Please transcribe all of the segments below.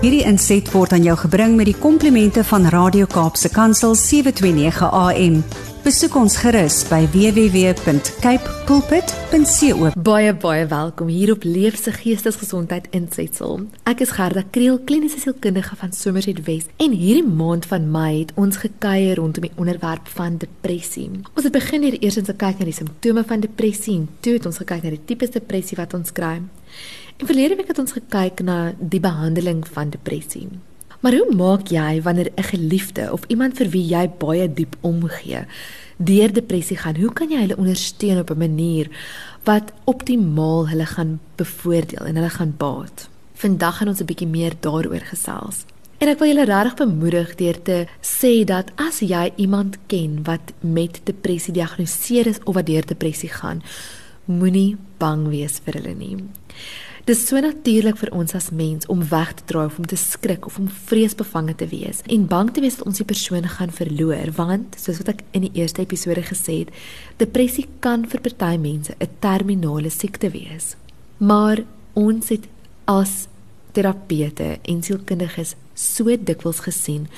Hierdie inset word aan jou gebring met die komplimente van Radio Kaapse Kansel 729 AM. Besoek ons gerus by www.cape pulpit.co. Baie baie welkom hier op Leefse Geestesgesondheid Insetsel. Ek is Gerda Kriel, kliniese sielkundige van Somerset West en hierdie maand van Mei het ons gekuier rondom die onderwerp van depressie. Ons het begin hier eers om te kyk na die simptome van depressie en toe het ons gekyk na die tipes depressie wat ons kry. En verlede week het ons gekyk na die behandeling van depressie. Maar hoe maak jy wanneer 'n geliefde of iemand vir wie jy baie diep omgee deur depressie gaan? Hoe kan jy hulle ondersteun op 'n manier wat optimaal hulle gaan bevoordeel en hulle gaan baat? Vandag gaan ons 'n bietjie meer daaroor gesels. En ek wil julle regtig bemoedig deur te sê dat as jy iemand ken wat met depressie gediagnoseer is of wat deur depressie gaan, moenie bang wees vir hulle nie. Dis so natuurlik vir ons as mens om weg te draai of om te skrik of om vreesbevange te wees en bang te wees dat ons die persoon gaan verloor want soos wat ek in die eerste episode gesê het, depressie kan vir party mense 'n terminale siekte wees. Maar ons het as terapeute en sielkundiges so dikwels gesien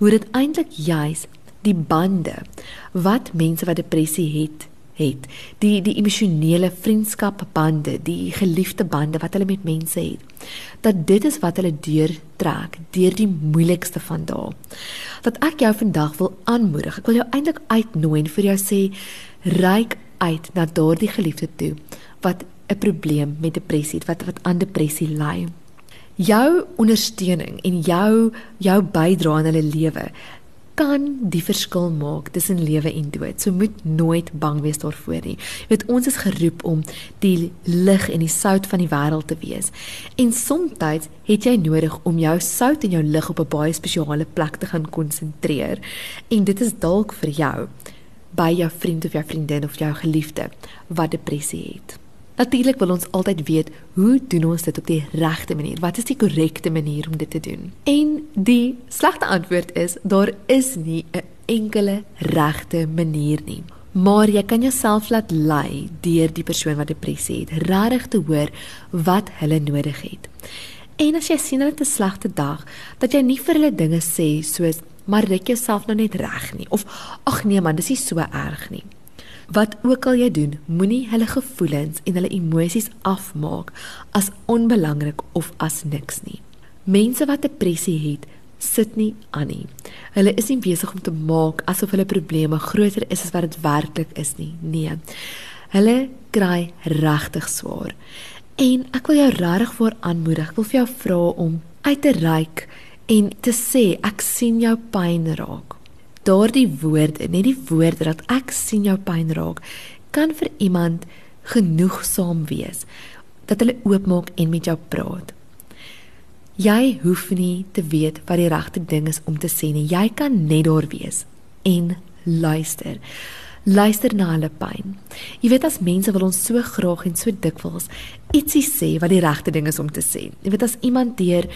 hoe dit eintlik juis die bande wat mense wat depressie het het. Die die emosionele vriendskapbande, die geliefde bande wat hulle met mense het. Dat dit is wat hulle deurtrek deur die moeilikste van dae. Dat ek jou vandag wil aanmoedig. Ek wil jou eintlik uitnooi en vir jou sê reik uit na daardie geliefde toe wat 'n probleem met depressie het, wat wat aan depressie ly. Jou ondersteuning en jou jou bydrae aan hulle lewe kan die verskil maak tussen lewe en dood. So moet nooit bang wees daarvoor nie. Jy weet ons is geroep om die lig en die sout van die wêreld te wees. En soms het jy nodig om jou sout en jou lig op 'n baie spesiale plek te gaan konsentreer. En dit is dalk vir jou by jou vriend of jou vriendin of jou geliefde wat depressie het. Natuurlik wil ons altyd weet hoe doen ons dit op die regte manier? Wat is die korrekte manier om dit te doen? En die slegte antwoord is daar is nie 'n enkele regte manier nie. Maar jy kan jouself laat lei deur die persoon wat depressie het, regtig te hoor wat hulle nodig het. En as jy sien hulle het 'n slegte dag, dat jy nie vir hulle dinge sê soos maar rek jouself nou net reg nie of ag nee man, dis nie so erg nie. Wat ook al jy doen, moenie hulle gevoelens en hulle emosies afmaak as onbelangrik of as niks nie. Mense wat depressie het, sit nie aan nie. Hulle is nie besig om te maak asof hulle probleme groter is as wat dit werklik is nie. Nee. Hulle kry regtig swaar. En ek wil jou regtig voor aanmoedig. Ek wil vir jou vra om uit te reik en te sê ek sien jou pyn raak daardie woorde, net die woorde dat ek sien jou pyn raak, kan vir iemand genoegsaam wees dat hulle oopmaak en met jou praat. Jy hoef nie te weet wat die regte ding is om te sê nie. Jy kan net daar wees en luister luister na hulle pyn. Jy weet as mense wil ons so graag en so dikwels ietsie sê wat die regte ding is om te sê. Jy weet as iemand deur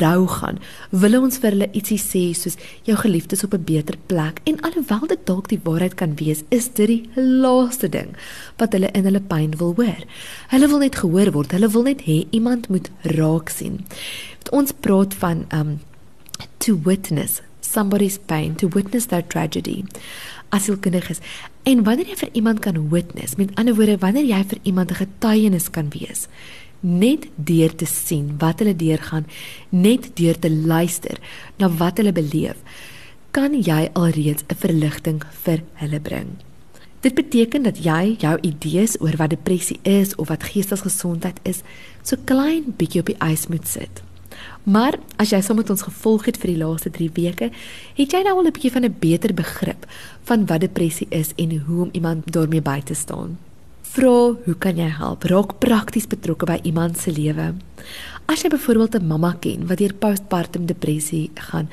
rou gaan, wil ons vir hulle ietsie sê soos jou geliefdes op 'n beter plek en alhoewel dit dalk die waarheid kan wees, is dit die laaste ding wat hulle in hulle pyn wil hoor. Hulle wil net gehoor word. Hulle wil net hê iemand moet raak sien. Ons praat van um to witness somebody's pain, to witness their tragedy asielkundiges. En wanneer jy vir iemand kan witness, met ander woorde, wanneer jy vir iemand 'n getuienis kan wees, net deur te sien wat hulle deurgaan, net deur te luister na wat hulle beleef, kan jy alreeds 'n verligting vir hulle bring. Dit beteken dat jy jou idees oor wat depressie is of wat geestesgesondheid is, so klein bietjie op die ys moet sit. Maar as jy saam met ons gevolg het vir die laaste 3 weke, het jy nou al 'n bietjie van 'n beter begrip van wat depressie is en hoe om iemand daarmee by te staan. Vra, hoe kan jy help? Raak prakties betrokke by iemand se lewe. As jy byvoorbeeld 'n mamma ken wat deur postpartum depressie gaan,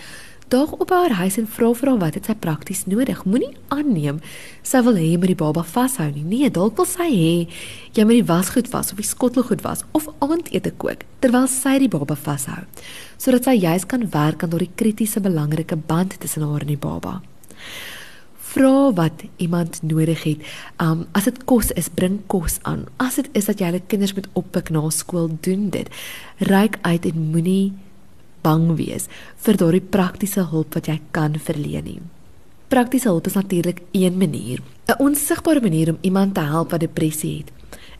daag op haar huis en vra vir haar wat dit sy prakties nodig. Moenie aanneem sy wil hê jy moet die baba vashou nie. Nee, dalk wil sy hê jy moet die wasgoed was of die skottelgoed was of aandete kook terwyl sy die baba vashou, sodat sy juis kan werk aan daardie kritiese belangrike band tussen haar en die baba. Vra wat iemand nodig het. Um as dit kos is, bring kos aan. As dit is dat jy hulle kinders moet oppik na skool, doen dit. Ryk uit en moenie bang wees vir daardie praktiese hulp wat jy kan verleen nie. Praktiese hulp is natuurlik een manier. 'n Onsigbare manier om iemand te help wat depressie het,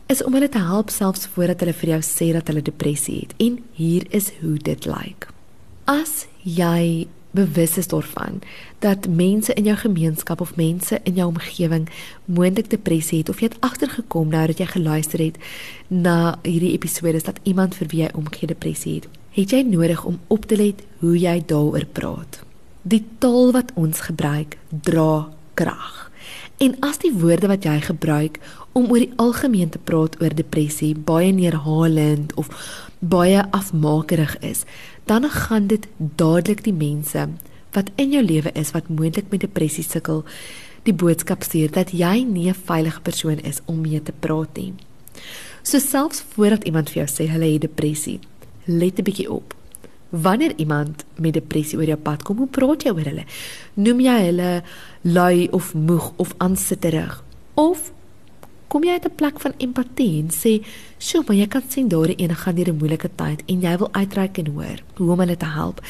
is om hulle te help selfs voordat hulle vir jou sê dat hulle depressie het. En hier is hoe dit lyk. As jy bewus is daarvan dat mense in jou gemeenskap of mense in jou omgewing moontlik depressie het of jy het agtergekom nou dat jy geluister het na hierdie episode dat iemand vir wie jy omgee depressie het, het jy nodig om op te let hoe jy daaroor praat. Die taal wat ons gebruik dra krag. En as die woorde wat jy gebruik om oor die algemeen te praat oor depressie baie neerhalend of baie afmakerig is, dan gaan dit dadelik die mense wat in jou lewe is wat moontlik met depressie sukkel, die boodskap stuur dat jy nie 'n veilige persoon is om mee te praat nie. So selfs voordat iemand vir jou sê hulle het depressie, let 'n bietjie op. Wanneer iemand met depressie oor jou pad kom, hoe praat jy oor hulle? Noem jy hulle lui of moeg of aansitterig? Of kom jy uit 'n plek van empatie en sê, "Sjoe, maar jy kan sien daardie ene gaan deur 'n moeilike tyd en jy wil uitreik en hoor hoe om hulle te help."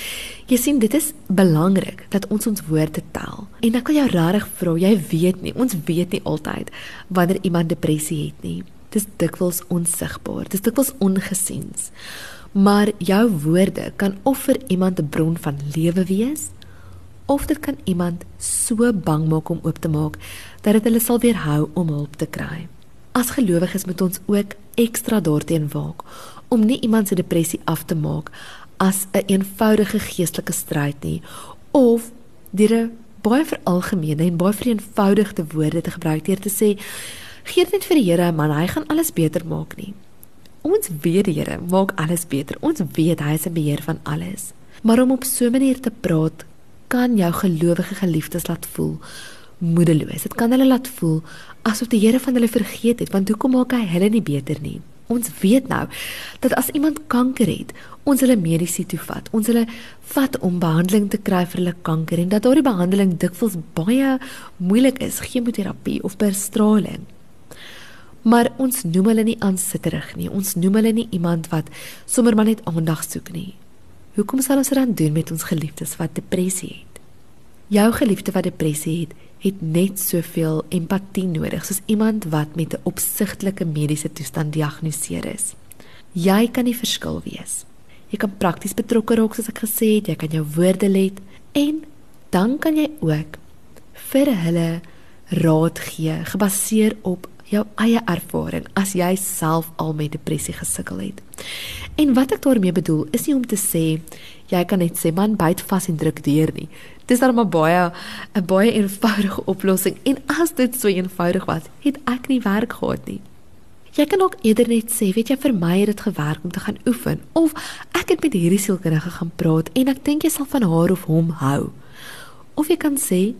Jy sien, dit is belangrik dat ons ons woorde tel. En ek wil jou regtig vra, jy weet nie, ons weet nie altyd wanneer iemand depressie het nie. Dis dikwels onsigbaar, dis dikwels ongesiens. Maar jou woorde kan of vir iemand 'n bron van lewe wees of dit kan iemand so bang maak om oop te maak dat dit hulle sal weerhou om hulp te kry. As gelowiges moet ons ook ekstra daarteen waak om nie iemand se depressie af te maak as 'n een eenvoudige geestelike stryd nie of deur 'n baie veralgemene en baie vereenvoudigde woorde te gebruik deur te sê gee dit vir die Here man hy gaan alles beter maak nie. Ons weet die Here maak alles beter. Ons weet hy is in beheer van alles. Maar om op so 'n manier te praat kan jou gelowige geliefdes laat voel moedeloos. Dit kan hulle laat voel asof die Here van hulle vergeet het, want hoekom maak hy hulle nie beter nie? Ons weet nou dat as iemand kanker het, ons hulle mediese toe vat. Ons hulle vat om behandeling te kry vir hulle kanker en dat daardie behandeling dikwels baie moeilik is, chemoterapie of bestraling. Maar ons noem hulle nie aansitterig nie. Ons noem hulle nie iemand wat sommer maar net aandag soek nie. Hoekom sal ons dit dan doen met ons geliefdes wat depressie het? Jou geliefde wat depressie het, het net soveel empatie nodig soos iemand wat met 'n opsigtelike mediese toestand gediagnoseer is. Jy kan die verskil wees. Jy kan prakties betrokke raak soos ek gesê het, jy kan jou woorde let en dan kan jy ook vir hulle raad gee gebaseer op jou eie ervaring as jy self al met depressie gesukkel het. En wat ek daarmee bedoel is nie om te sê jy kan net sê man byt vas en druk deur nie. Dis dan maar baie 'n baie eenvoudige oplossing en as dit so eenvoudig was, het ek nie werk gehad nie. Jy kan ook eerder net sê, weet jy vir my het dit gewerk om te gaan oefen of ek het met hierdie sielkundige gaan praat en ek dink jy sal van haar of hom hou. Of jy kan sê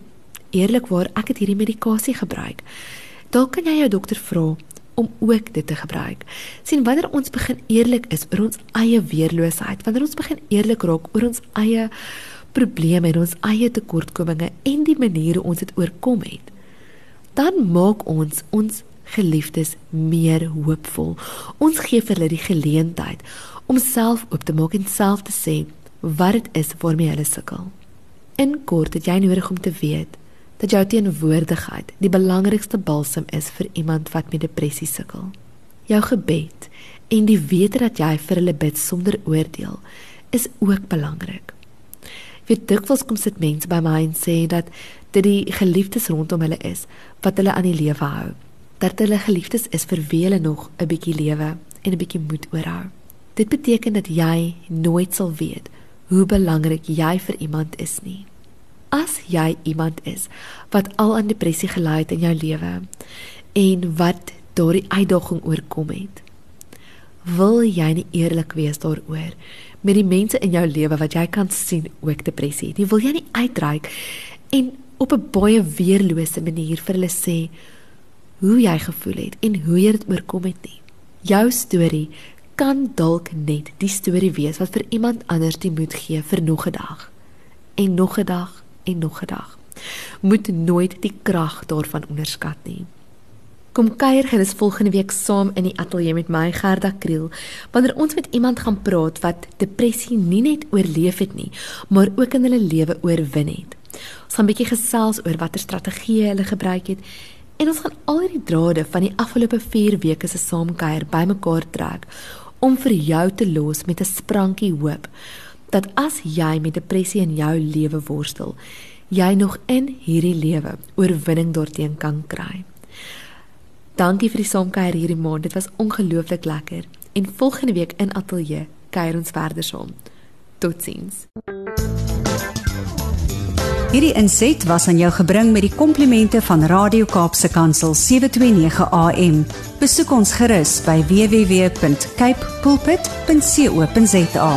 eerlikwaar ek het hierdie medikasie gebruik dalk kan jy jou dokter vra om ook dit te gebruik. sien wanneer ons begin eerlik is oor ons eie weerloosheid, wanneer ons begin eerlik raak oor ons eie probleme en ons eie tekortkominge en die maniere ons dit oorkom het, dan maak ons ons geliefdes meer hoopvol. Ons gee vir hulle die geleentheid om self oop te maak en self te sê wat dit is waarmee hulle sukkel. In kort, het jy nodig om te weet dat jou teenwoordigheid die belangrikste balsam is vir iemand wat met depressie sukkel. Jou gebed en die wete dat jy vir hulle bid sonder oordeel is ook belangrik. Vir dikwels kom dit mense by my en sê dat dit die geliefdes rondom hulle is wat hulle aan die lewe hou. Dat hulle geliefdes is vir wie hulle nog 'n bietjie lewe en 'n bietjie moed oorhou. Dit beteken dat jy nooit sal weet hoe belangrik jy vir iemand is nie. As jy iemand is wat al aan depressie gelei het in jou lewe en wat daardie uitdaging oorkom het, wil jy nie eerlik wees daaroor met die mense in jou lewe wat jy kan sien ook depressie het. Jy wil jy nie uitreik en op 'n baie weerlose manier vir hulle sê hoe jy gevoel het en hoe jy dit oorkom het nie. Jou storie kan dalk net die storie wees wat vir iemand anders die moed gee vir nog 'n dag en nog 'n dag en nog 'n dag. Moet nooit die krag daarvan onderskat nie. Kom kuier gerus volgende week saam in die ateljee met my Gerda Kriel wanneer ons met iemand gaan praat wat depressie nie net oorleef het nie, maar ook in hulle lewe oorwin het. Ons gaan 'n bietjie gesels oor watter strategieë hulle gebruik het en ons gaan al die drade van die afgelope 4 weke se saamkuier bymekaar trek om vir jou te los met 'n sprankie hoop dat as jy met depressie in jou lewe worstel, jy nog in hierdie lewe oorwinning daarteen kan kry. Dankie vir die saamkuier hierdie maand. Dit was ongelooflik lekker. En volgende week in ateljee kuier ons verder saam. Totsiens. Hierdie inset was aan jou gebring met die komplimente van Radio Kaapse Kansel 729 AM. Besoek ons gerus by www.cape pulpit.co.za.